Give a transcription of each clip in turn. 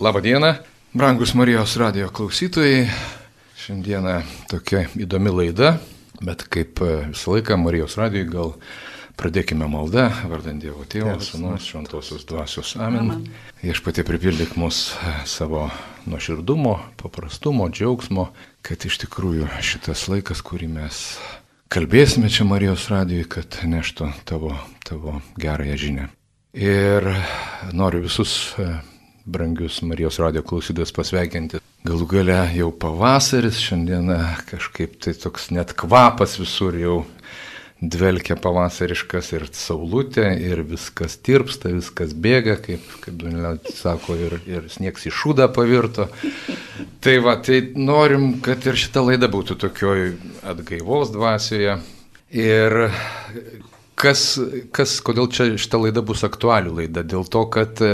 Labą dieną, brangus Marijos radio klausytojai. Šiandieną tokia įdomi laida, bet kaip visą laiką Marijos radijui gal pradėkime maldą, vardant Dievo Tėvo, Sūnus, Šventosios Dvasios. Amen. Amen. Viešpatie pripildyk mus savo nuoširdumo, paprastumo, džiaugsmo, kad iš tikrųjų šitas laikas, kurį mes kalbėsime čia Marijos radijui, kad neštų tavo, tavo gerąją žinę. Ir noriu visus brangius Marijos radio klausydas pasveikinti. Galų gale jau pavasaris, šiandieną kažkaip tai toks net kvapas visur jau dvelkia pavasariškas ir saulutė, ir viskas tirpsta, viskas bėga, kaip, kaip Dunilė sako, ir, ir sniegs į šūdą pavirto. Tai va, tai norim, kad ir šita laida būtų tokioj atgaivos dvasioje. Ir kas, kas, kodėl čia šita laida bus aktualių laida? Dėl to, kad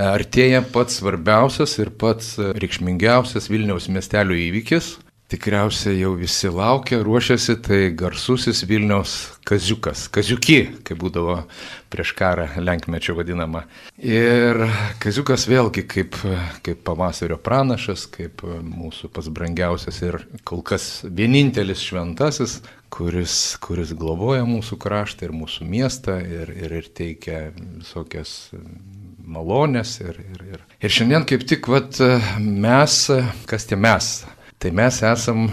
artėja pats svarbiausias ir pats reikšmingiausias Vilniaus miestelio įvykis. Tikriausiai jau visi laukia, ruošiasi, tai garsusis Vilniaus kaziukas, kaziuki, kaip būdavo prieš karą lenkmečio vadinama. Ir kaziukas vėlgi kaip, kaip pavasario pranašas, kaip mūsų pats brangiausias ir kol kas vienintelis šventasis, kuris, kuris globoja mūsų kraštą ir mūsų miestą ir, ir, ir teikia visokias malonės. Ir, ir, ir. ir šiandien kaip tik vat, mes, kas tie mes? Tai mes esam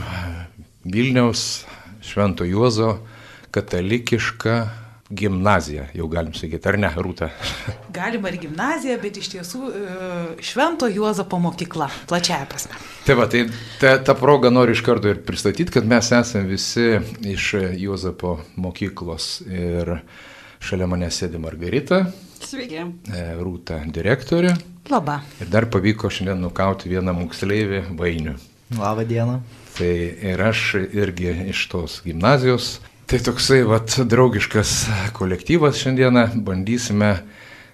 Vilniaus Švento Juozo katalikiška gimnazija, jau galim sakyti, ar ne, Rūta? Galima ir gimnazija, bet iš tiesų e, Švento Juozapo mokykla, plačiaja prasme. Tai va, tai ta, ta proga noriu iš karto ir pristatyti, kad mes esame visi iš Juozapo mokyklos ir šalia mane sėdi Margarita, Sveiki. E, Rūta direktorė. Labą. Ir dar pavyko šiandien nukauti vieną moksleivį vainių. Labą dieną. Tai ir aš irgi iš tos gimnazijos. Tai toksai vat, draugiškas kolektyvas šiandieną bandysime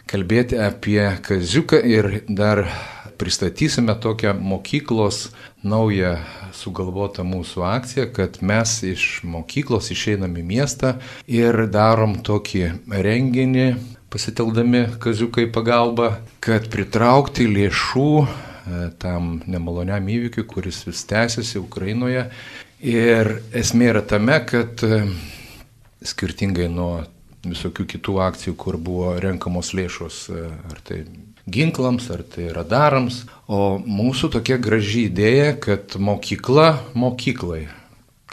kalbėti apie kaziuką ir dar pristatysime tokią mokyklos naują sugalvotą mūsų akciją, kad mes iš mokyklos išeinam į miestą ir darom tokį renginį pasiteldami kaziukai pagalbą, kad pritraukti lėšų e, tam nemaloniam įvykiui, kuris vis tęsiasi Ukrainoje. Ir esmė yra tame, kad e, skirtingai nuo visokių kitų akcijų, kur buvo renkamos lėšos, e, ar tai ginklams, ar tai radarams, o mūsų tokia graži idėja, kad mokykla mokyklai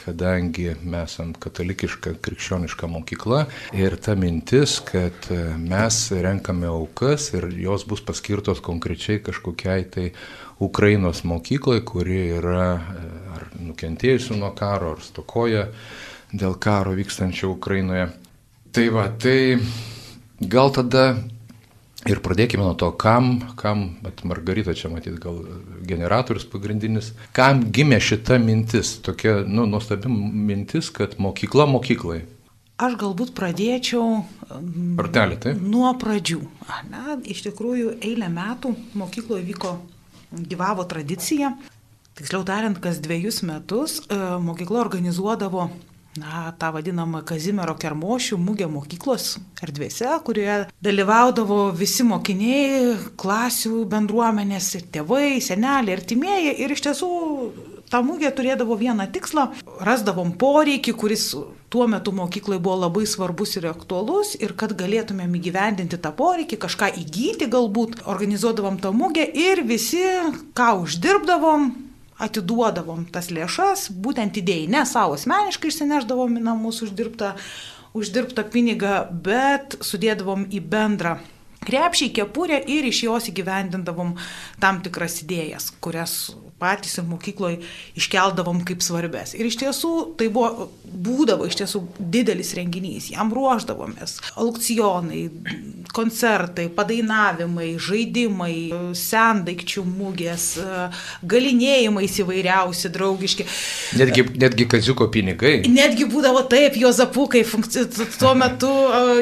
kadangi mes esame katalikiška krikščioniška mokykla ir ta mintis, kad e, mes renkame aukas ir jos bus paskirtos konkrečiai kažkokiai tai Ukrainos mokyklai, kuri yra e, ar nukentėjusi nuo karo, ar stokoja dėl karo vykstančio Ukrainoje. Tai va, tai gal tada Ir pradėkime nuo to, kam, kam, bet Margarita čia matyt gal generatorius pagrindinis, kam gimė šita mintis, tokia, nu, nuostabi mintis, kad mokykla mokyklai. Aš galbūt pradėčiau Artelė, tai? nuo pradžių. Na, iš tikrųjų, eilę metų mokykloje vyko, gyvavo tradicija. Tiksliau tariant, kas dviejus metus e, mokykla organizuodavo na, tą vadinamą Kazimiero Kermošių mūgę mokyklos erdvėse, kurioje dalyvaudavo visi mokiniai, klasių bendruomenės, tėvai, seneliai, artimieji. Ir iš tiesų ta mūgė turėdavo vieną tikslą - rasdavom poreikį, kuris tuo metu mokyklai buvo labai svarbus ir aktualus ir kad galėtumėm įgyvendinti tą poreikį, kažką įgyti galbūt, organizuodavom tą mūgę ir visi, ką uždirbdavom, atiduodavom tas lėšas, būtent idėjai, ne savo asmeniškai išsineždavom į namus uždirbtą, uždirbtą pinigą, bet sudėdavom į bendrą krepšį, kepurę ir iš jos įgyvendindavom tam tikras idėjas, kurias patys ir mokykloje iškeldavom kaip svarbės. Ir iš tiesų tai buvo, būdavo iš tiesų didelis renginys, jam ruoždavomės. Aukcionai, koncertai, padainavimai, žaidimai, sendaikčių mūgės, galinėjimai įvairiausi, draugiški. Netgi, netgi kaziuko pinigai. Netgi būdavo taip, Jozapukai tuo metu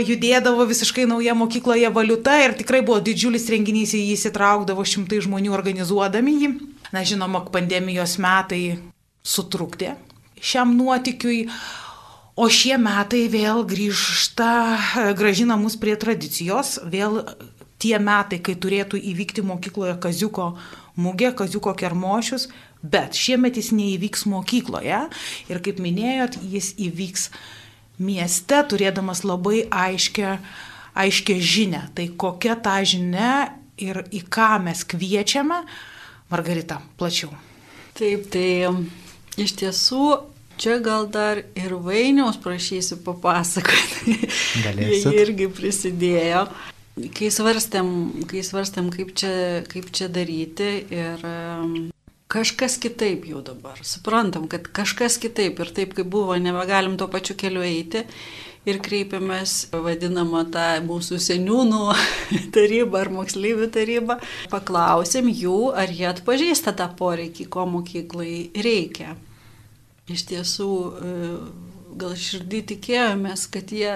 judėdavo visiškai nauja mokykloje valiuta ir tikrai buvo didžiulis renginys, jį įsitraukdavo šimtai žmonių organizuodami jį. Na, žinoma, pandemijos metai sutrukdė šiam nuotikiui, o šie metai vėl grįžta, gražina mus prie tradicijos, vėl tie metai, kai turėtų įvykti mokykloje kaziuko mugė, kaziuko kermošius, bet šiemet jis neįvyks mokykloje ir kaip minėjot, jis įvyks mieste, turėdamas labai aiškę, aiškę žinę. Tai kokia ta žinia ir į ką mes kviečiame, Margarita, plačiau. Taip, tai iš tiesų čia gal dar ir Vainiaus prašysiu papasakoti. Galėsit. Jie irgi prisidėjo. Kai svarstėm, kai svarstėm kaip, čia, kaip čia daryti ir kažkas kitaip jau dabar. Suprantam, kad kažkas kitaip ir taip kaip buvo, nebegalim tuo pačiu keliu eiti. Ir kreipiamės vadinamą tą mūsų seniūnų tarybą ar moksleivių tarybą. Paklausėm jų, ar jie atpažįsta tą poreikį, ko mokyklai reikia. Iš tiesų, e, gal širdį tikėjomės, kad jie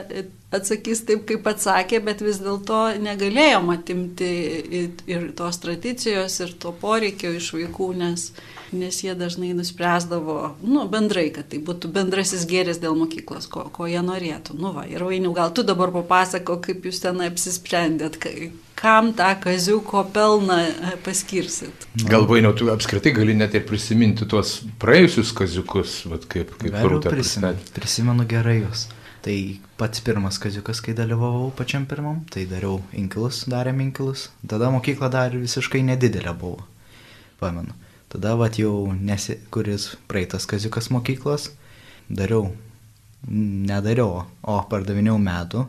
atsakys taip, kaip atsakė, bet vis dėlto negalėjom atimti ir tos tradicijos, ir to poreikio iš vaikų, nes, nes jie dažnai nuspręsdavo, nu, bendrai, kad tai būtų bendrasis gėris dėl mokyklos, ko, ko jie norėtų. Nu, va, ir vainiu, gal tu dabar papasako, kaip jūs ten apsisprendėt, kam tą kaziuko pelną e, paskirsit. Gal vainiau, tu apskritai gali net ir prisiminti tuos praėjusius kaziukus, vat, kaip, kaip Rūta prisimenu, prisimenu gerai jūs. Tai pats pirmas kaziukas, kai dalyvavau pačiam pirmam, tai dariau inkilus, darėm inkilus. Tada mokykla dar visiškai nedidelė buvo, pamenu. Tada vat jau nesi, kuris praeitas kaziukas mokyklos, dariau, nedariau, o pardavinėjau medų.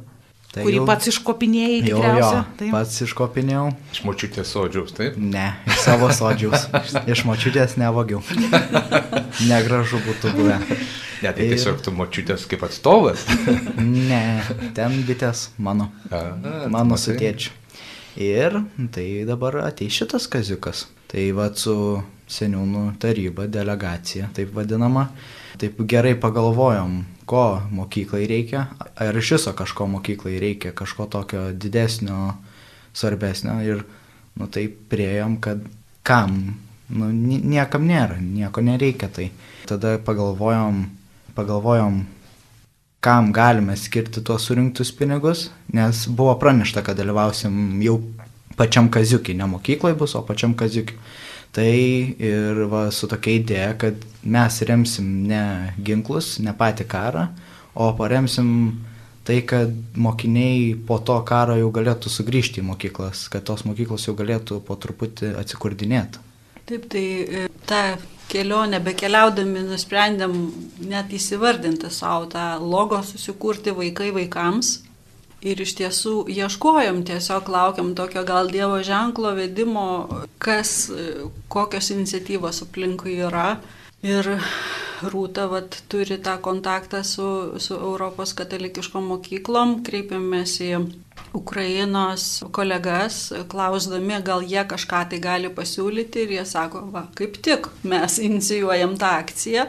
Tai Kurį jau- pats iškopinėjai Jo, jo, tikriausiai. Taip. pats iškopinėjau. Iš močiutės sodžiaus, taip? Ne, iš savo sodžiaus. iš močiutės nevagiau. Negražu būtų buvę. Ne, tai Ir- tiesiog tu močiutės kaip atstovas. Ne, ten bitės mano. A, a, mano matai. su tėčiu. Ir tai dabar ateis šitas kaziukas. Tai va su seniūnų taryba, delegacija, taip vadinama. Taip gerai pagalvojom, ko mokyklai reikia. Ar iš viso kažko mokyklai reikia, kažko tokio didesnio, svarbesnio. Ir nu taip priejom, kad kam. Nu, nie- niekam nėra, nieko nereikia. Tai tada pagalvojom, pagalvojom kam galime skirti tuos surinktus pinigus, nes buvo pranešta, kad dalyvausim jau pačiam kaziukį, ne mokykloje bus, o pačiam kaziukį. Tai ir va, su tokia idėja, kad mes remsim ne ginklus, ne patį karą, o paremsim tai, kad mokiniai po to karo jau galėtų sugrįžti į mokyklas, kad tos mokyklos jau galėtų po truputį atsikurdinėti. Taip, tai e, tą kelionę bekeliaudami nusprendėm net įsivardinti savo tą logo susikurti vaikai vaikams. Ir iš tiesų ieškojom, tiesiog laukiam tokio gal Dievo ženklo vedimo, kas, kokios iniciatyvos aplinkui yra. Ir Rūta vat, turi tą kontaktą su, su Europos katalikiškom mokyklom, kreipiamės į Ukrainos kolegas, klausdami, gal jie kažką tai gali pasiūlyti ir jie sako, va, kaip tik mes inicijuojam tą akciją.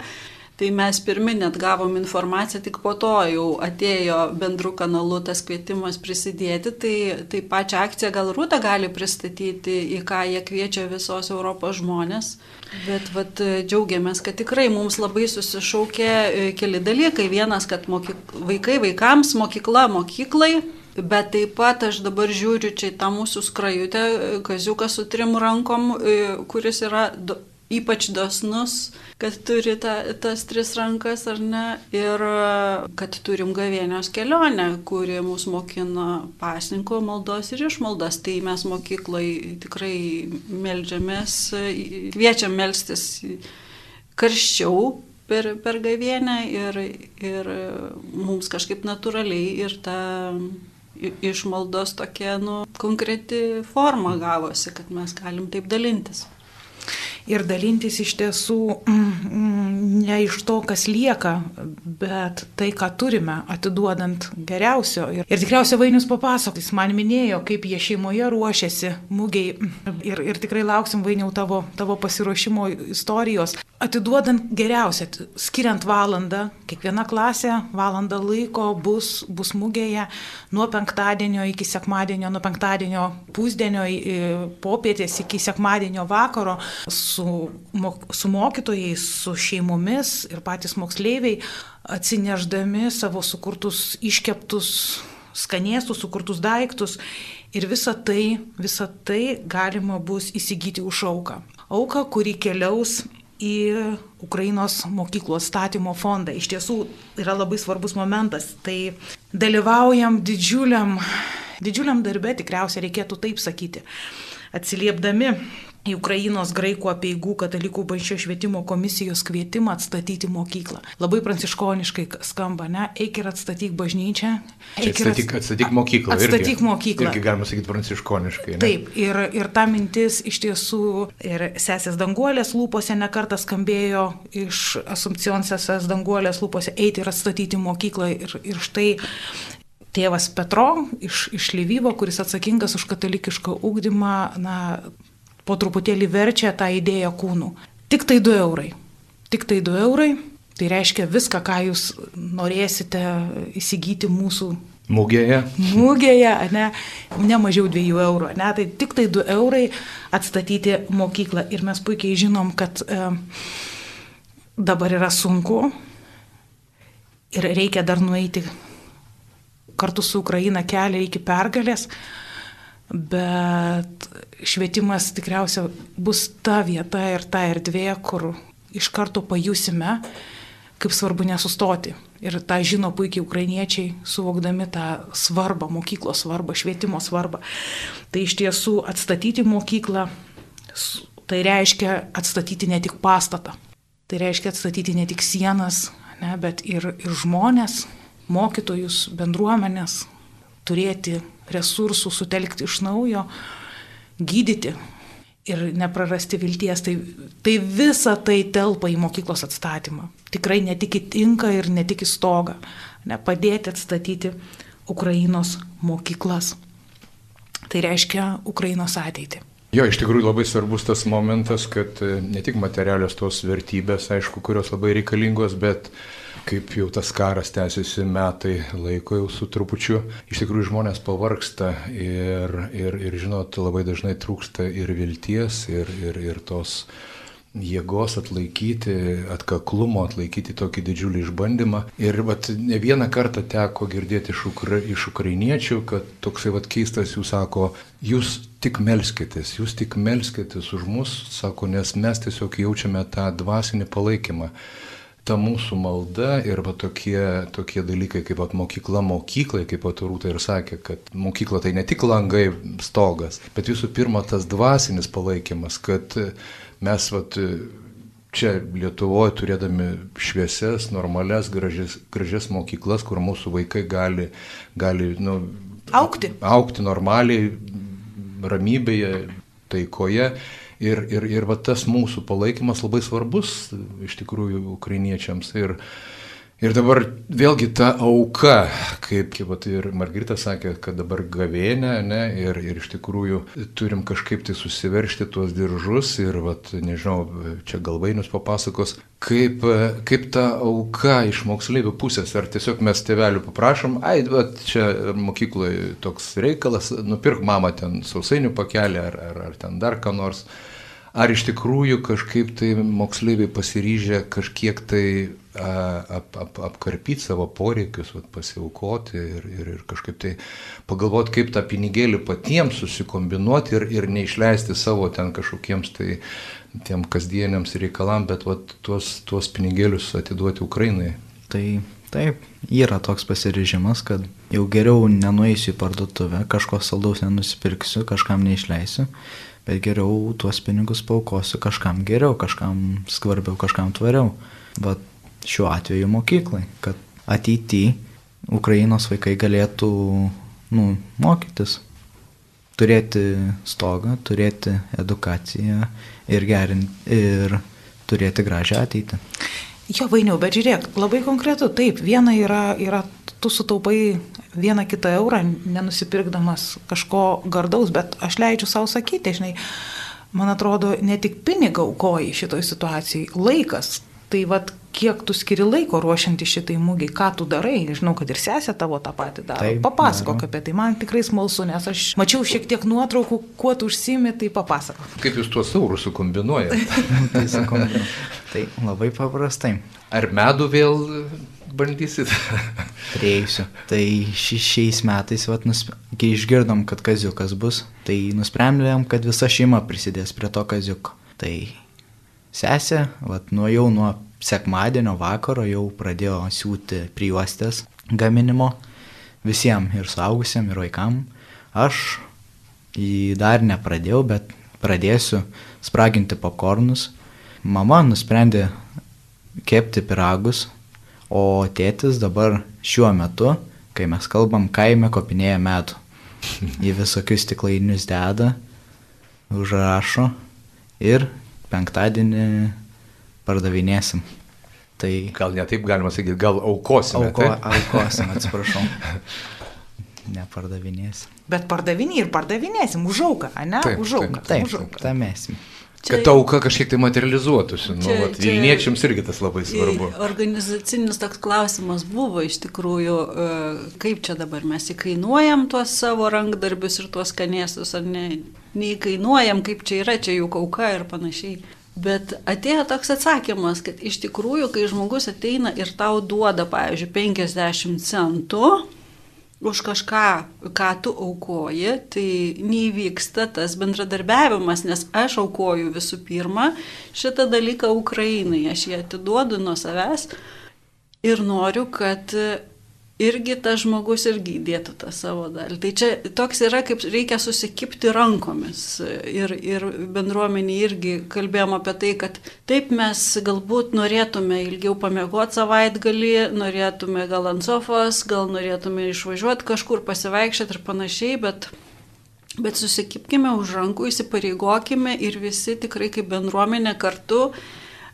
Tai mes pirmi net gavom informaciją, tik po to jau atėjo bendrų kanalų tas kvietimas prisidėti, tai, tai pačią akciją gal Rūta gali pristatyti, į ką jie kviečia visos Europos žmonės. Bet vat, džiaugiamės, kad tikrai mums labai susišaukė e, keli dalykai. Vienas, kad mokyk... vaikai vaikams, mokykla mokyklai. Bet taip pat aš dabar žiūriu čia į tą mūsų skrajutę, e, kaziuką su trim rankom, e, kuris yra ypač dosnus, kad turi ta, tas tris rankas ar ne, ir e, kad turim gavėnios kelionę, kuri mus mokina pasninko maldos ir išmaldas. Tai mes mokyklai tikrai melžiamės, e, kviečiam melstis karščiau per, per gavėnę ir, ir mums kažkaip natūraliai ir ta išmaldos tokia, nu, konkreti forma gavosi, kad mes galim taip dalintis. Ir dalintis iš tiesų mm, mm, ne iš to, kas lieka, bet tai, ką turime, atiduodant geriausio. Ir, ir tikriausiai Vainius papasakos, man minėjo, kaip jie šeimoje ruošiasi mugiai ir, ir tikrai lauksim Vainiau tavo, tavo pasiruošimo istorijos. Atiduodant geriausia, skiriant valandą, kiekviena klasė valandą laiko bus, bus mugėje nuo penktadienio iki sekmadienio, nuo penktadienio pusdienio popietės iki sekmadienio vakaro su, mok, su mokytojais, su šeimomis ir patys moksleiviai atsineždami savo sukurtus iškeptus skanėstus, sukurtus daiktus Ir visa tai, visa tai galima bus įsigyti už auką. Auką, kuri keliaus į Ukrainos mokyklų atstatymo fondą. Iš tiesų yra labai svarbus momentas. Tai dalyvaujam didžiuliam, didžiuliam darbe, tikriausiai reikėtų taip sakyti, atsiliepdami į Ukrainos graikų apieigų katalikų bažnyčios švietimo komisijos kvietimą atstatyti mokyklą. Labai pranciškoniškai skamba, ne? Eik ir atstatyk bažnyčią. Eik ir atstatyk, atstatyk mokyklą. Atstatyk irgi, mokyklą. Irgi galima sakyti pranciškoniškai. Ne? Taip, ir, ir ta mintis iš tiesų ir sesės danguolės lūpose nekartą skambėjo iš Asumpcijos sesės danguolės lūpose eiti ir atstatyti mokyklą. Ir, ir štai tėvas Petro iš, iš Lyvyvo, kuris atsakingas už katalikišką ūkdymą, na, po truputėlį verčia tą idėją kūnų. Tik tai 2 eurai. Tik tai 2 eurai. Tai reiškia viską, ką jūs norėsite įsigyti mūsų Mūgėje. Mūgėje, ne, ne mažiau 2 eurų, ne, tai tik tai 2 eurai atstatyti mokyklą. Ir mes puikiai žinom, kad e, dabar yra sunku ir reikia dar nueiti kartu su Ukraina kelią iki pergalės, bet švietimas tikriausiai bus ta vieta ir ta erdvė, kur iš karto pajusime, kaip svarbu nesustoti. Ir tą žino puikiai ukrainiečiai, suvokdami tą svarbą, mokyklos svarbą, švietimo svarbą. Tai iš tiesų atstatyti mokyklą, tai reiškia atstatyti ne tik pastatą, tai reiškia atstatyti ne tik sienas, ne, bet ir, ir žmonės, mokytojus, bendruomenės, turėti resursų, sutelkti iš naujo, gydyti ir neprarasti vilties. Tai, tai visa tai telpa į mokyklos atstatymą. Tikrai ne tik į tinką ir ne tik į stogą. Ne, padėti atstatyti Ukrainos mokyklas. Tai reiškia Ukrainos ateitį. Jo, iš tikrųjų labai svarbus tas momentas, kad e, ne tik materialios tos vertybės, aišku, kurios labai reikalingos, bet kaip jau tas karas tęsiasi metai laiko jau su trupučiu, iš tikrųjų žmonės pavarksta ir, ir, ir žinot, labai dažnai trūksta ir vilties, ir, ir, ir tos jėgos atlaikyti, atkaklumo atlaikyti tokį didžiulį išbandymą. Ir vat, ne vieną kartą teko girdėti iš, ukra, iš ukrainiečių, kad toksai vat, keistas jūs sako, jūs tik melskitės, jūs tik melskitės už mus, sako, nes mes tiesiog jaučiame tą dvasinį palaikymą ta mūsų malda ir va tokie, tokie dalykai kaip va mokykla mokyklai, kaip va Rūta ir sakė, kad mokykla tai ne tik langai, stogas, bet visų pirma tas dvasinis palaikymas, kad mes va čia Lietuvoje turėdami šviesias, normales, gražias, gražias mokyklas, kur mūsų vaikai gali, gali nu, aukti. aukti normaliai, ramybėje, taikoje Ir, ir, ir va tas mūsų palaikymas labai svarbus iš tikrųjų ukrainiečiams. Ir, ir dabar vėlgi ta auka, kaip, vat, ir Margarita sakė, kad dabar gavėnė, ne, ir, ir iš tikrųjų turim kažkaip tai susiveršti tuos diržus ir, vat, nežinau, čia galvainius papasakos, kaip, kaip ta auka iš moksleivių pusės, ar tiesiog mes tėvelių paprašom, ai, vat, čia mokykloje toks reikalas, nupirk mamą ten sausainių pakelį ar, ar, ar ten dar ką nors ar iš tikrųjų kažkaip tai moksleiviai pasiryžę kažkiek tai ap, ap, apkarpyti savo poreikius, vat, pasiaukoti ir, ir, ir kažkaip tai pagalvoti, kaip tą pinigėlį patiems susikombinuoti ir, ir neišleisti savo ten kažkokiems tai tiem kasdieniams reikalam, bet vat, tuos, tuos pinigėlius atiduoti Ukrainai. Tai taip, yra toks pasiryžimas, kad jau geriau nenueisiu į parduotuvę, kažko saldaus nenusipirksiu, kažkam neišleisiu, bet geriau tuos pinigus paukosiu kažkam geriau, kažkam skvarbiau, kažkam tvariau. Bet šiuo atveju mokyklai, kad ateityje Ukrainos vaikai galėtų nu, mokytis, turėti stogą, turėti edukaciją ir, gerint, ir turėti gražią ateitį. Jo vainiau, bet žiūrėk, labai konkretu, taip, viena yra, yra tu sutaupai vieną kitą eurą, nenusipirkdamas kažko gardaus, bet aš leidžiu savo sakyti, žinai, man atrodo, ne tik pinigą aukoji šitoj situacijai, laikas. Tai vad, kiek tu skiri laiko ruošianti šitai mūgiai, ką tu darai, žinau, kad ir sesė tavo tą patį daro. Taip, papasakok daro. apie tai, man tikrai smalsu, nes aš mačiau šiek tiek nuotraukų, kuo tu užsimi, tai papasakok. Kaip jūs tuos eurus sukombinuojate? tai, sukombinuoju. tai labai paprastai. Ar medų vėl bandysit? Prieisiu. Tai ši, šiais metais, vat, nusp... kai išgirdom, kad kaziukas bus, tai nusprendėm, kad visa šeima prisidės prie to kaziuko. Tai sesė, vat, nuo jau nuo sekmadienio vakaro jau pradėjo siūti prijuostės gaminimo visiems ir suaugusiam, ir vaikam. Aš jį dar nepradėjau, bet pradėsiu spraginti popkornus. Mama nusprendė kepti piragus, o tėtis dabar šiuo metu, kai mes kalbam, kaime kopinėja metų. Į visokius stiklainius deda, užrašo ir penktadienį pardavinėsim. Tai Gal ne taip galima sakyti, gal aukosime. auko, taip? aukosim, atsiprašau. Nepardavinėsim. Bet pardavinį ir pardavinėsim už auką, ne? Taip, už auką. Taip, už auką. tą mesim. Čia- Kad ta auka kažkiek tai materializuotųsi. Nu, Čia- vat, čia- Vilniečiams irgi tas labai svarbu. Organizacinis toks klausimas buvo iš tikrųjų, e, kaip čia dabar mes įkainuojam tuos savo rankdarbius ir tuos skanėsus, ar ne, neįkainuojam, kaip čia yra, čia jų auka ir panašiai. Bet atėjo toks atsakymas, kad iš tikrųjų, kai žmogus ateina ir tau duoda, pavyzdžiui, 50 centų, už kažką, ką tu aukoji, tai neįvyksta tas bendradarbiavimas, nes aš aukoju visų pirma šitą dalyką Ukrainai, aš jį atiduodu nuo savęs ir noriu, kad irgi tas žmogus irgi įdėtų tą savo dalį. Tai čia toks yra, kaip reikia susikipti rankomis. Ir, ir bendruomenė irgi kalbėjom apie tai, kad taip mes galbūt norėtume ilgiau pamiegoti savaitgalį, norėtume gal ant sofos, gal norėtume išvažiuoti kažkur pasivaikščioti ir panašiai, bet Bet susikipkime už rankų, įsipareigokime ir visi tikrai kaip bendruomenė kartu,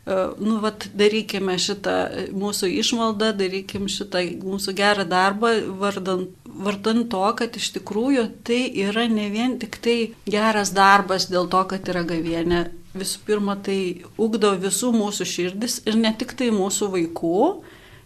nu, vat, darykime šitą mūsų išmaldą, darykime šitą mūsų gerą darbą, vardant, vardant to, kad iš tikrųjų tai yra ne vien tik tai geras darbas dėl to, kad yra gavienė. Visų pirma, tai ugdo visų mūsų širdis ir ne tik tai mūsų vaikų,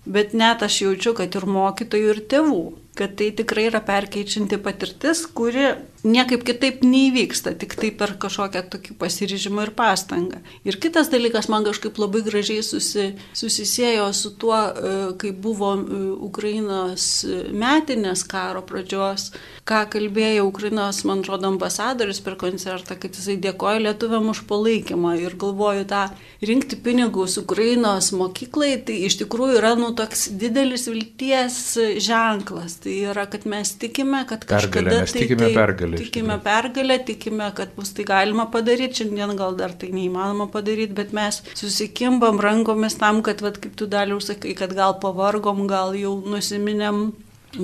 bet net aš jaučiu, kad ir mokytojų, ir tėvų kad tai tikrai yra perkeičianti patirtis, kuri niekaip kitaip neįvyksta, tik tai per kažkokią tokį pasiryžimą ir pastangą. Ir kitas dalykas man kažkaip labai gražiai susi, susisėjo su tuo, e, kai buvo e, Ukrainos metinės karo pradžios, ką kalbėjo Ukrainos, man atrodo, ambasadoris per koncertą, kad jisai dėkoja lietuviam už palaikymą ir galvoju tą rinkti pinigus Ukrainos mokyklai, tai iš tikrųjų yra nu toks didelis vilties ženklas. Tai yra, kad mes tikime, kad Pergalė, kažkada mes tai, tikime tai, pergalę, iš Tikime pergalę, tikime, kad bus tai galima padaryti, šiandien gal dar tai neįmanoma padaryti, bet mes susikimbam rankomis tam, kad, vat, kaip tu daliau sakai, kad gal pavargom, gal jau nusiminėm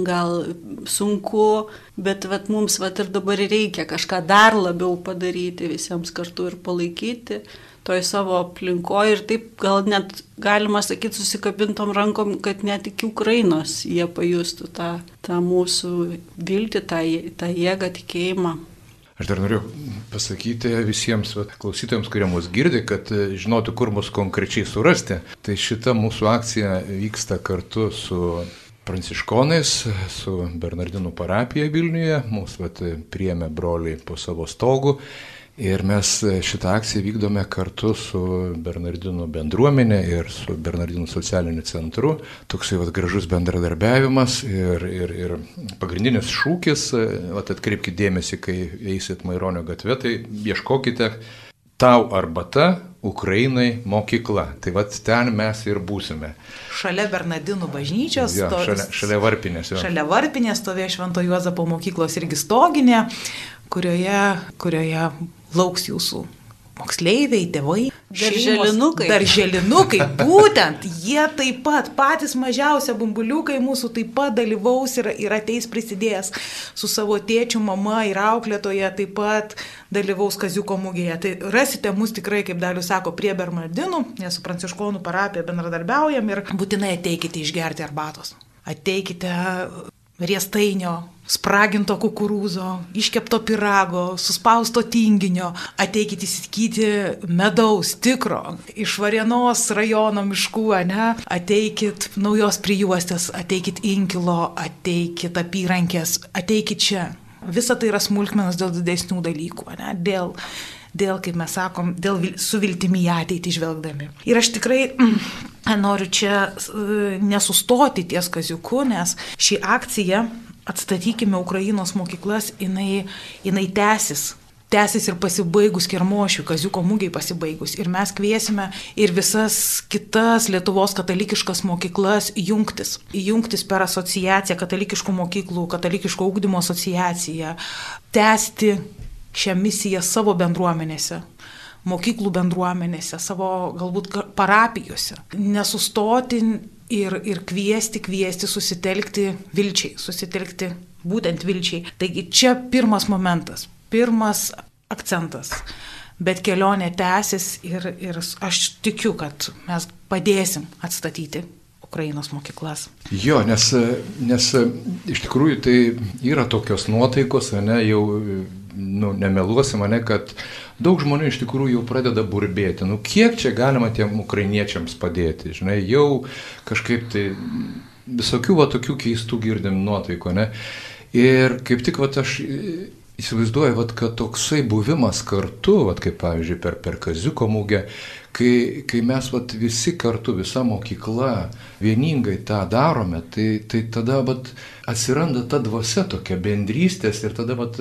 gal sunku, bet vat, mums vat, ir dabar reikia kažką dar labiau padaryti visiems kartu ir palaikyti toj savo aplinkoje ir taip gal net galima sakyti susikabintom rankom, kad net iki Ukrainos jie pajustų tą, tą mūsų viltį, tą, tą jėgą, tikėjimą. Aš dar noriu pasakyti visiems vat, klausytojams, kurie mus girdi, kad e, žinotų, kur mus konkrečiai surasti. Tai šita mūsų akcija vyksta kartu su pranciškonais, su Bernardinų parapija Vilniuje. Mūsų vat, priėmė broliai po savo stogų. Ir mes šitą akciją vykdome kartu su Bernardinų bendruomenė ir su Bernardinų socialiniu centru. Toksai vat, gražus bendradarbiavimas ir, ir, ir pagrindinis šūkis, vat, atkreipkite dėmesį, kai eisit Maironio gatve, tai ieškokite tau arbata, Ukrainai mokykla. Tai vad ten mes ir būsime. Šalia Bernardinų bažnyčios. Jo, to- šalia, šalia varpinės. Jo. Šalia varpinės stovėjo Švento Juozapo mokyklos irgi stoginė, kurioje, kurioje lauks jūsų moksleiviai, tėvai. Darželinukai. Darželinukai, būtent. Jie taip pat, patys mažiausia bumbuliukai mūsų taip pat dalyvaus ir, ir ateis prisidėjęs su savo tėčiu, mama ir auklėtoje taip pat dalyvaus Kaziuko mugėje. Tai rasite mus tikrai, kaip Dalius sako, prie Bernardinų, nes su Pranciškonų parapija bendradarbiaujam ir būtinai ateikite išgerti arbatos. Ateikite riestainio, spraginto kukurūzo, iškepto pirago, suspausto tinginio, ateikite įsikyti medaus, tikro, iš Varienos rajono miškų, ne? ateikit naujos prijuostės, ateikit inkilo, ateikit apyrankės, ateikit čia. Visa tai yra smulkmenos dėl didesnių dalykų, ne? dėl dėl, kaip mes sakom, dėl su viltimi į ateitį žvelgdami. Ir aš tikrai, mm, noriu čia e, nesustoti ties kaziuku, nes ši akcija atstatykime Ukrainos mokyklas, jinai, jinai tęsis tęsis ir pasibaigus kermošių, kaziuko mūgiai pasibaigus. Ir mes kviesime ir visas kitas Lietuvos katalikiškas mokyklas jungtis. Jungtis per asociaciją, katalikiškų mokyklų, katalikiško ūkdymo asociaciją, tęsti šią misiją savo bendruomenėse mokyklų bendruomenėse, savo galbūt parapijose. Nesustoti ir, ir kviesti, kviesti, susitelkti vilčiai, susitelkti būtent vilčiai. Taigi čia pirmas momentas pirmas akcentas. Bet kelionė tęsis ir, ir aš tikiu, kad mes padėsim atstatyti Ukrainos mokyklas. Jo, nes, nes iš tikrųjų tai yra tokios nuotaikos, ne, jau nu, nemeluosi mane, kad daug žmonių iš tikrųjų jau pradeda burbėti. Nu, kiek čia galima tiem ukrainiečiams padėti? Žinai, jau kažkaip tai visokių va tokių keistų girdim nuotaiko, ne? Ir kaip tik va aš įsivaizduoju, vat, kad toksai buvimas kartu, vat, kaip pavyzdžiui per, per Kaziuko mūgę, kai, kai mes vat, visi kartu, visa mokykla vieningai tą darome, tai, tai tada vat, atsiranda ta dvasia tokia bendrystės ir tada vat,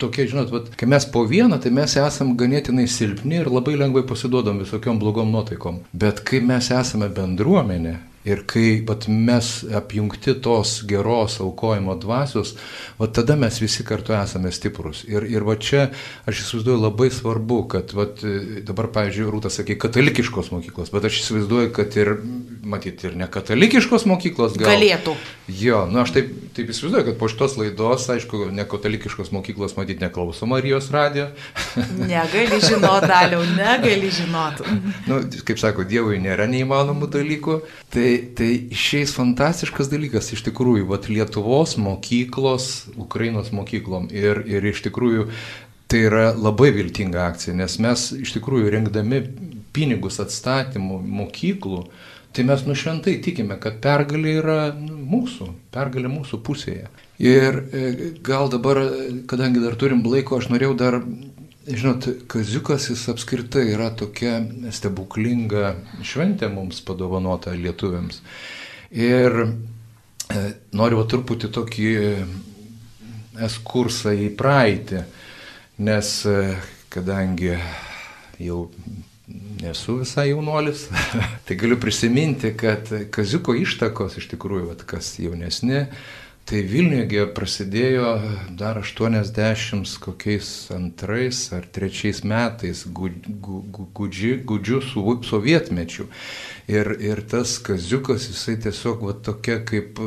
tokia, žinot, vat, kai mes po vieną, tai mes esame ganėtinai silpni ir labai lengvai pasiduodam visokiom blogom nuotaikom. Bet kai mes esame bendruomenė, Ir kai vat, mes apjungti tos geros aukojimo dvasios, vat, tada mes visi kartu esame stiprus. Ir, ir va čia aš įsivaizduoju labai svarbu, kad vat, dabar, pavyzdžiui, Rūtas sakė, katalikiškos mokyklos, bet aš įsivaizduoju, kad ir, matyt, ir ne katalikiškos mokyklos gal, galėtų. Jo, nu aš taip, taip įsivaizduoju, kad po šitos laidos, aišku, ne katalikiškos mokyklos, matyt, neklauso Marijos radijo. negali žinot, daliau, negali žinot. nu, kaip sako, Dievui nėra neįmanomų dalykų. Tai tai išeis fantastiškas dalykas iš tikrųjų, vat Lietuvos mokyklos, Ukrainos mokyklom. Ir, ir iš tikrųjų tai yra labai viltinga akcija, nes mes iš tikrųjų rengdami pinigus atstatymų mokyklų, tai mes nušventai tikime, kad pergalė yra mūsų, pergalė mūsų pusėje. Ir e, gal dabar, kadangi dar turim laiko, aš norėjau dar Žinot, kaziukas jis apskritai yra tokia stebuklinga šventė mums padovanota lietuviams. Ir e, noriu truputį tokį eskursą į praeitį, nes e, kadangi jau nesu visai jaunuolis, tai galiu prisiminti, kad kaziuko ištakos iš tikrųjų, vat, kas jaunesni, Tai Vilniuje prasidėjo dar 80 kokiais antrais ar trečiais metais gudžių, gudžių sovietmečių. Ir, ir tas kaziukas, jisai tiesiog va, tokia kaip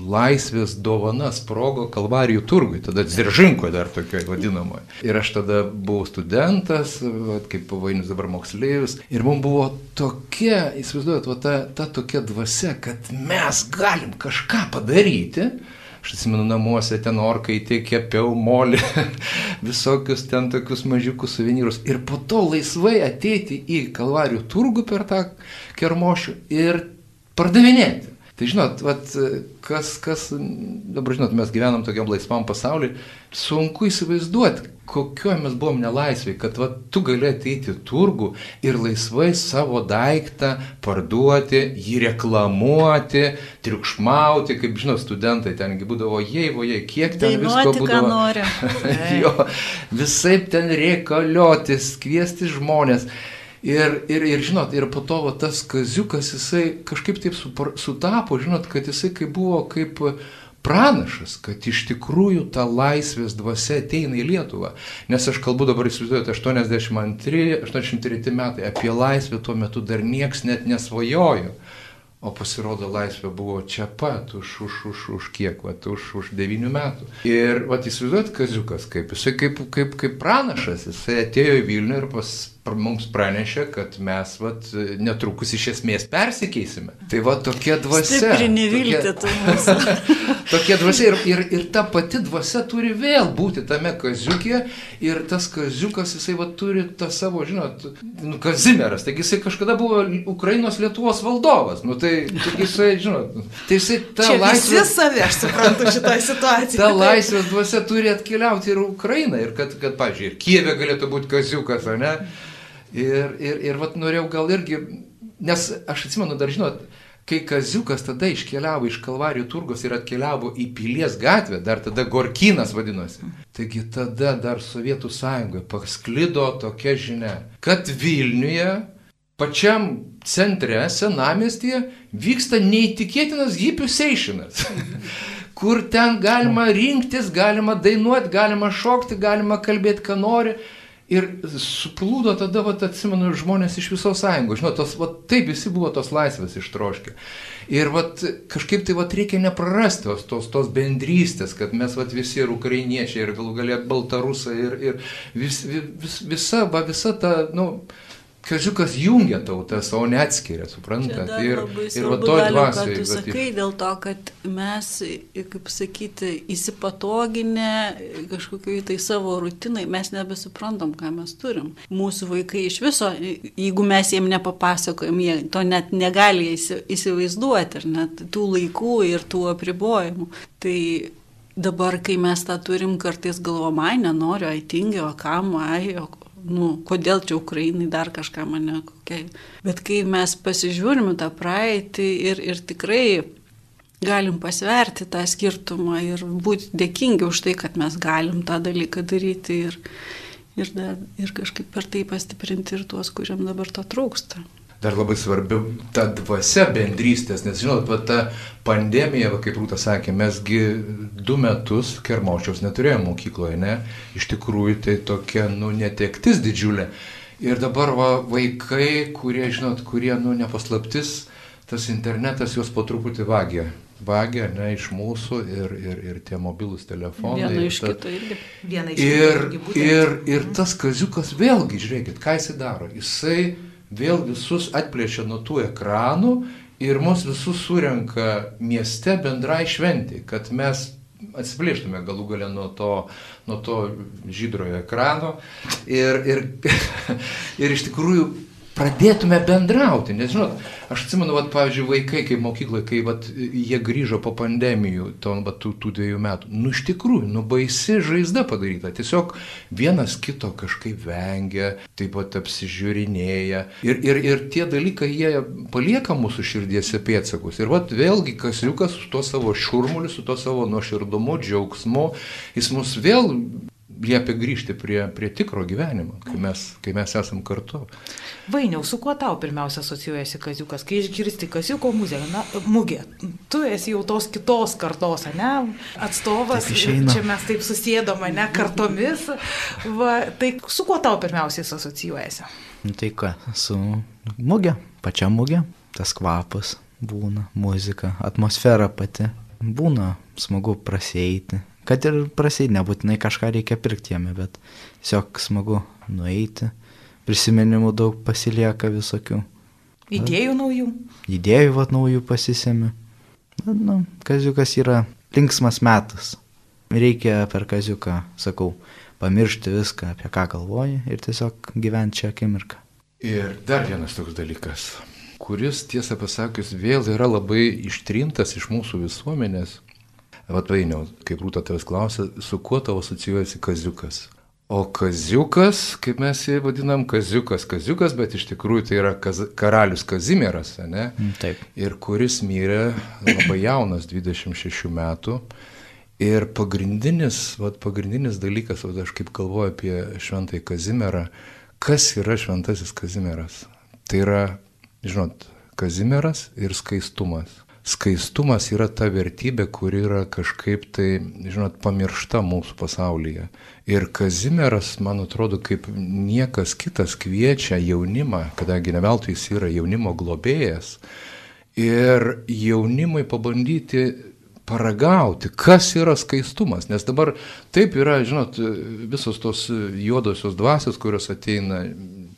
laisvės dovana sprogo Kalvarijų turgui, tada Dziržinko dar tokioje vadinamoje. Ir aš tada buvau studentas, va, kaip pavainis dabar moksleivis. Ir mums buvo tokia, įsivaizduojat, va, ta, ta tokia dvasia, kad mes galim kažką padaryti Aš atsimenu namuose ten orkai tiek kepiau molį, visokius ten tokius mažiukus suvenyrus. Ir po to laisvai ateiti į Kalvarijų turgų per tą kermošių ir pardavinėti. Tai žinot, vat, kas, kas, dabar žinot, mes gyvenam tokiam laisvam pasauliu, sunku įsivaizduoti, kokio mes buvom nelaisviai, kad vat, tu gali ateiti į turgų ir laisvai savo daiktą parduoti, jį reklamuoti, triukšmauti, kaip žinot, studentai tengi būdavo, jei, vojai, kiek ten Dainuoti, visko būdavo. jo, visai ten reikaliotis, kviesti žmonės. Ir, ir, ir žinot, ir po to va, tas kaziukas, jisai kažkaip taip sutapo, žinot, kad jisai kaip buvo kaip pranašas, kad iš tikrųjų ta laisvės dvasia ateina į Lietuvą. Nes aš kalbu dabar, įsivaizduojate, 82-83 metai, apie laisvę tuo metu dar nieks net nesvajojo. O pasirodo, laisvė buvo čia pat, už, už, už, už kiek, vat, už, už devynių metų. Ir, vat, įsivaizduot, kaziukas, kaip jisai kaip, kaip, kaip pranašas, jisai atėjo į Vilnių ir pas, mums pranešė, kad mes vat, netrukus iš esmės persikeisime. Tai va tokia dvasia. Stiprinė viltė tu mūsų. tokia dvasia ir, ir, ir ta pati dvasia turi vėl būti tame kaziukė ir tas kaziukas jisai va turi tą savo, žinot, nu, Kazimieras, taigi jisai kažkada buvo Ukrainos Lietuvos valdovas, nu tai jisai, žinot, tai jisai tą Čia laisvę... Visi savi, aš suprantu šitoje situacijoje. Ta laisvės dvasia turi atkeliauti ir Ukrainą ir kad, kad pažiūrėjau, ir Kievė galėtų būti kaziukas, ar ne? Ir, ir, ir vat norėjau gal irgi Nes aš atsimenu, dar žinot, kai Kaziukas tada iškeliavo iš Kalvarijų turgos ir atkeliavo į Pilies gatvę, dar tada Gorkinas vadinosi. Taigi tada dar Sovietų sąjungoje pasklido tokia žinia, kad Vilniuje, pačiam centre, senamestyje, vyksta neįtikėtinas hipių seišinas. kur ten galima rinktis, galima dainuoti, galima šokti, galima kalbėti, ką nori. Ir suplūdo tada, vat, atsimenu, žmonės iš visos sąjungos. Žinot, tos, vat, taip visi buvo tos laisvės ištroškę. Ir vat, kažkaip tai vat, reikia neprarasti tos, tos, tos bendrystės, kad mes vat, visi ir ukrainiečiai, ir galų galėt baltarusai, ir, ir vis, vis, visa, va, visa ta, nu, Kažiukas jungia tautas, o ne atskiria, suprantat? Ir, ir va toj dvasiai. Tu sakai dėl to, kad mes, kaip sakyti, įsipatoginę kažkokiai tai savo rutinai, mes nebesuprantam, ką mes turim. Mūsų vaikai iš viso, jeigu mes jiem nepapasakojam, jie to net negali įsivaizduoti, ir net tų laikų ir tų apribojimų. Tai dabar, kai mes tą turim, kartais galvom, ai, nenoriu, ai, tingiu, o kam, ai, o nu, kodėl čia Ukrainai dar kažką mane kokia. Bet kai mes pasižiūrime tą praeitį ir, ir tikrai galim pasverti tą skirtumą ir būti dėkingi už tai, kad mes galim tą dalyką daryti ir, ir, dar, ir kažkaip per tai pastiprinti ir tuos, kuriam dabar to trūksta dar labai svarbi ta dvasia bendrystės, nes žinot, va, ta pandemija, va, kaip Rūta sakė, mesgi du metus Kermošiaus neturėjome mokykloje, ne? Iš tikrųjų tai tokia, nu, netektis didžiulė. Ir dabar va, vaikai, kurie, žinot, kurie, nu, nepaslaptis, tas internetas juos po truputį vagia. Vagia, ne, iš mūsų ir, ir, ir tie mobilūs telefonai. Viena iš ta... kito irgi. Viena iš ir, kito. Ir, ir, ir tas kaziukas vėlgi, žiūrėkit, ką jisai daro. Jisai vėl visus atplėšia nuo tų ekranų ir mus visus surenka mieste bendrai šventi, kad mes atsiplėštume galų galę nuo to, nuo to žydrojo ekrano. Ir, ir, ir iš tikrųjų pradėtume bendrauti. Nes, žinot, aš atsimenu, vat, pavyzdžiui, vaikai, kai mokykloje, kai vat, jie grįžo po pandemijų, to, vat, tų, tų dviejų metų, nu iš tikrųjų, nu baisi žaizda padaryta. Tiesiog vienas kito kažkaip vengia, taip pat apsižiūrinėja. Ir, ir, ir tie dalykai, jie palieka mūsų širdiese pėtsakus. Ir vat vėlgi kasliukas su tuo savo šurmuliu, su tuo savo nuoširdumu, džiaugsmu, jis mus vėl liepia grįžti prie, prie tikro gyvenimo, kai mes, kai mes esam kartu. Vainiau, su kuo tau pirmiausia asocijuojasi kaziukas, kai išgirsti kaziuko muziką, na, mugė, tu esi jau tos kitos kartos, ne, atstovas, čia mes taip susėdome, ne, kartomis, va, tai su kuo tau pirmiausiai asocijuojasi? Nu, tai ką, su mugė, pačia mugė, tas kvapas būna, muzika, atmosfera pati, būna smagu prasieiti, Kad ir prasai, nebūtinai kažką reikia pirkti jame, bet tiesiog smagu nueiti, prisiminimų daug pasilieka visokių. Idėjų naujų? Idėjų vat naujų pasisėmi. Na, nu, kaziukas yra linksmas metas. Reikia per kaziuką, sakau, pamiršti viską, apie ką galvoji ir tiesiog gyventi čia akimirką. Ir dar vienas toks dalykas, kuris, tiesą pasakius, vėl yra labai ištrintas iš mūsų visuomenės Vat vainiau, kaip rūta tavęs klausė, su kuo tavo asocijuojasi kaziukas? O kaziukas, kaip mes jį vadinam, kaziukas, kaziukas, bet iš tikrųjų tai yra kaz, karalius Kazimieras, ne? Mm, taip. Ir kuris mirė labai jaunas, 26 metų. Ir pagrindinis, vat, pagrindinis dalykas, vat, aš kaip galvoju apie šventąjį Kazimierą, kas yra šventasis Kazimieras? Tai yra, žinot, Kazimieras ir skaistumas skaistumas yra ta vertybė, kuri yra kažkaip tai, žinot, pamiršta mūsų pasaulyje. Ir Kazimieras, man atrodo, kaip niekas kitas kviečia jaunimą, kadangi neveltui jis yra jaunimo globėjas, ir jaunimui pabandyti paragauti, kas yra skaistumas. Nes dabar taip yra, žinot, visos tos juodosios dvasios, kurios ateina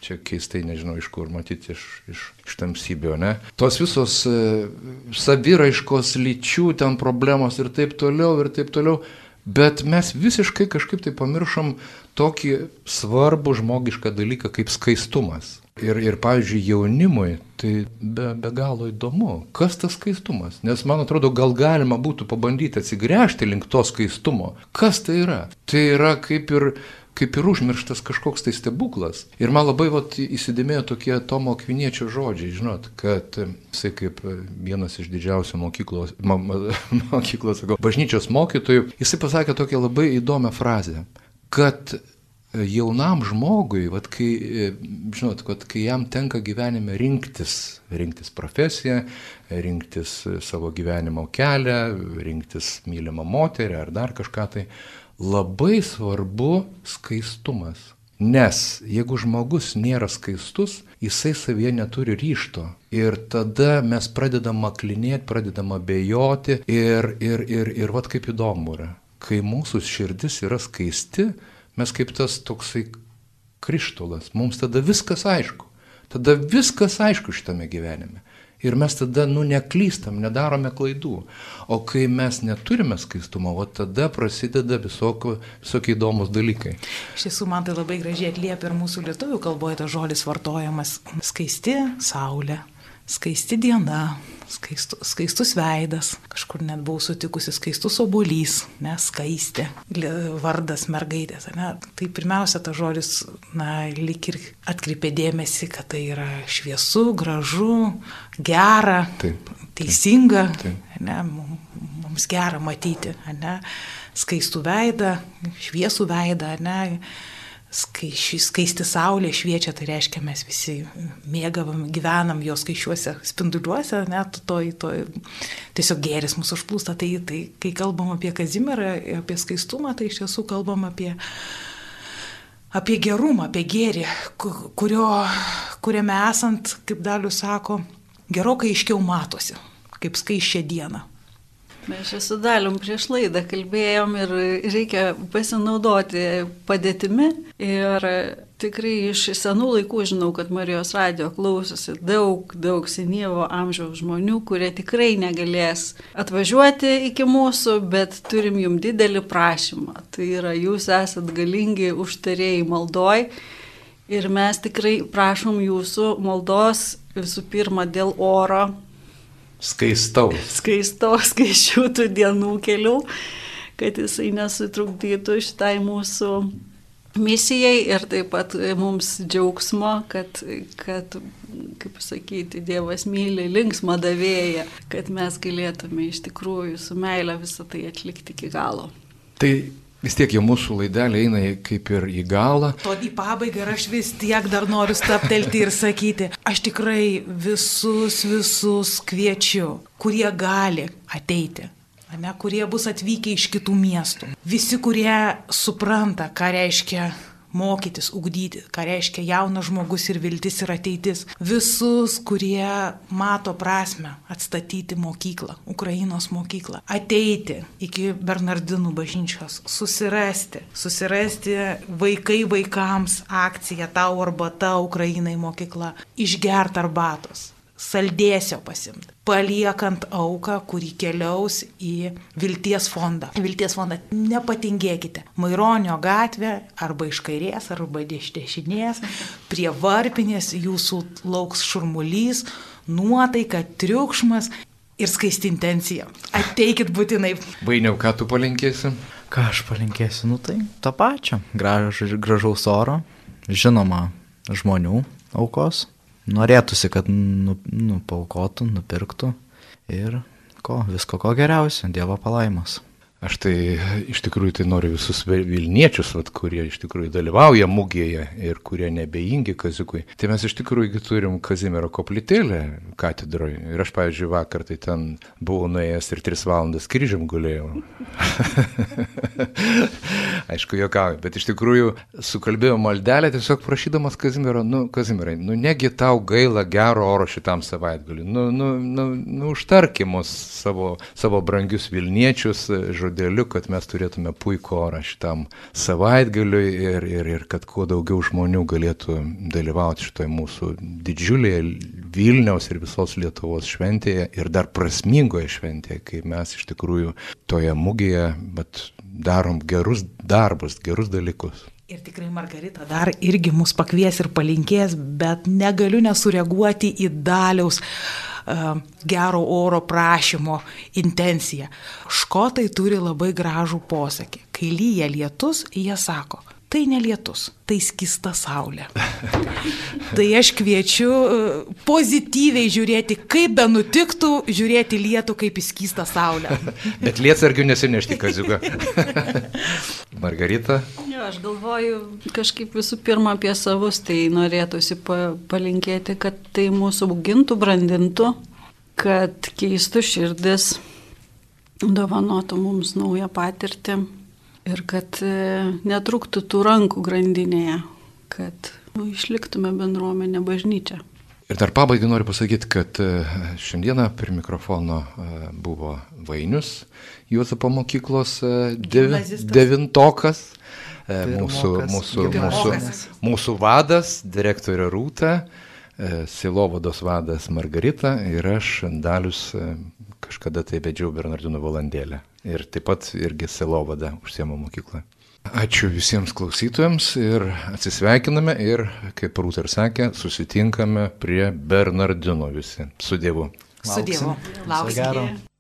čia keistai nežinau iš kur, matyti iš, iš, iš tamsybio, ne? Tos visos e, saviraiškos lyčių ten problemos ir taip toliau, ir taip toliau. Bet mes visiškai kažkaip tai pamiršom tokį svarbų žmogišką dalyką kaip skaistumas. Ir, ir pavyzdžiui, jaunimui tai be, be galo įdomu, kas tas skaistumas. Nes man atrodo, gal galima būtų pabandyti atsigręžti link to skaistumo. Kas tai yra? Tai yra kaip ir kaip ir užmirštas kažkoks tai stebuklas. Ir man labai vat, įsidėmėjo tokie Tomo Kviniečio žodžiai, žinot, kad jisai kaip vienas iš didžiausių mokyklos, mo, mokyklos sakau, bažnyčios mokytojų, jisai pasakė tokią labai įdomią frazę, kad jaunam žmogui, vat, kai, žinot, kad kai jam tenka gyvenime rinktis, rinktis profesiją, rinktis savo gyvenimo kelią, rinktis mylimą moterį ar dar kažką tai, labai svarbu skaistumas. Nes jeigu žmogus nėra skaistus, jisai savyje neturi ryšto. Ir tada mes pradedam maklinėti, pradedam abejoti ir, ir, ir, ir vad kaip įdomu yra. Kai mūsų širdis yra skaisti, mes kaip tas toksai krištolas, mums tada viskas aišku. Tada viskas aišku šitame gyvenime. Ir mes tada, nu, neklystam, nedarome klaidų. O kai mes neturime skaistumo, o tada prasideda visokio, visokie įdomus dalykai. Iš tiesų, man tai labai gražiai atliepia ir mūsų lietuvių kalboje tas žodis vartojamas. Skaisti saulė, skaisti diena, skaistu, skaistus veidas, kažkur net buvau sutikusi skaistus obolys, neskaistė, vardas mergaitės. Ne? Tai pirmiausia, ta žodis, na, lik ir atkreipė dėmesį, kad tai yra šviesu, gražu, gera, taip, teisinga, taip. Ne? mums gera matyti, ne? skaistų veidą, šviesų veidą, ne? Skaiši, skaisti saulė šviečia, tai reiškia mes visi mėgavam, gyvenam jos skaičiuose spinduliuose, net to, to tiesiog gėris mūsų užplūsta. Tai, tai kai kalbam apie Kazimerą, apie skaistumą, tai iš tiesų kalbam apie, apie gerumą, apie gėrį, kurio, kuriame esant, kaip Dalius sako, gerokai aiškiau matosi, kaip skaiščia diena. Mes čia su dalim prieš laidą kalbėjom ir reikia pasinaudoti padėtimi. Ir tikrai iš senų laikų žinau, kad Marijos radio klausosi daug, daug senyvo amžiaus žmonių, kurie tikrai negalės atvažiuoti iki mūsų, bet turim jum didelį prašymą. Tai yra, jūs esat galingi užtarėjai maldoj. Ir mes tikrai prašom jūsų maldos visų pirma dėl oro, skaistaus. Skaistaus, skaičių tų dienų kelių, kad jisai nesutrukdytų šitai mūsų misijai ir taip pat mums džiaugsmo, kad, kad kaip sakyti, Dievas myli linksmą davėją, kad mes galėtume iš tikrųjų su meile visą tai atlikti iki galo. Tai Vis tiek jau mūsų laidelė eina kaip ir į galą. To į pabaigą ir aš vis tiek dar noriu staptelti ir sakyti, aš tikrai visus, visus kviečiu, kurie gali ateiti. Ne, kurie bus atvykę iš kitų miestų. Visi, kurie supranta, ką reiškia mokytis, ugdyti, ką reiškia jaunas žmogus ir viltis ir ateitis. Visus, kurie mato prasme atstatyti mokyklą, Ukrainos mokyklą, ateiti iki Bernardinų bažnyčios, susirasti, susirasti vaikai vaikams akciją tau arba ta Ukrainai mokykla, išgert arbatos saldėsio pasimti, paliekant auką, kurį keliaus į Vilties fondą. Vilties fondą nepatingėkite. Maironio gatvė arba iš kairės, arba iš dešinės, prie varpinės jūsų lauks šurmulys, nuotaika, triukšmas ir skaisti intencija. Ateikit būtinai. Vainiau, ką tu palinkėsi? Ką aš palinkėsiu, nu tai to pačio. Graž, gražaus oro, žinoma, žmonių aukos norėtųsi, kad nu, nu, paukotų, nupirktų ir ko, visko ko geriausio, Dievo palaimas. Aš tai iš tikrųjų tai noriu visus Vilniečius, vat, kurie iš tikrųjų dalyvauja mūgėje ir kurie nebejingi Kazikui. Tai mes iš tikrųjų turim Kazimiero koplytėlę katedroje. Ir aš, pavyzdžiui, vakar tai ten buvau nuėjęs ir tris valandas kryžiam gulėjau. Aišku, jokauju, bet iš tikrųjų sukalbėjau maldelę tiesiog prašydamas Kazimiero, nu, Kazimierai, nu negi tau gaila gero oro šitam savaitgaliu. Nu, nu, nu, nu užtarkimus savo, savo brangius Vilniečius, žodžiu žodeliu, kad mes turėtume puikų orą šitam savaitgaliui ir, ir, ir kad kuo daugiau žmonių galėtų dalyvauti šitoje mūsų didžiulėje Vilniaus ir visos Lietuvos šventėje ir dar prasmingoje šventėje, kai mes iš tikrųjų toje mugėje darom gerus darbus, gerus dalykus. Ir tikrai Margarita dar irgi mus pakvies ir palinkės, bet negaliu nesureaguoti į daliaus uh, gero oro prašymo intenciją. Škotai turi labai gražų posakį. Kai lyja lietus, jie sako, tai nelietus, tai skista saulė. tai aš kviečiu e, pozityviai žiūrėti, kaip be nutiktų, žiūrėti lietų kaip į skistą saulę. Bet lietsargių nesinešti, kaziuką. Margarita. Jo, aš galvoju kažkaip visų pirma apie savus, tai norėtųsi pa palinkėti, kad tai mūsų augintų, brandintų, kad keistų širdis, dovanotų mums naują patirtį ir kad e, netruktų tų rankų grandinėje, kad nu, išliktume bendruomenė bažnyčia. Ir dar pabaigai noriu pasakyti, kad e, šiandieną prie mikrofono e, buvo Vainius, Juozapo mokyklos devi, devintokas, mūsų, mūsų, mūsų, mūsų vadas, direktorė Rūta, Silovados vadas Margarita ir aš, Dalius, kažkada tai vedžiau Bernardino valandėlę ir taip pat irgi Selovada užsiemo mokyklą. Ačiū visiems klausytojams ir atsisveikiname ir, kaip Rūta ir sakė, susitinkame prie Bernardino visi. Su Dievu. Su Dievu. Lauksime.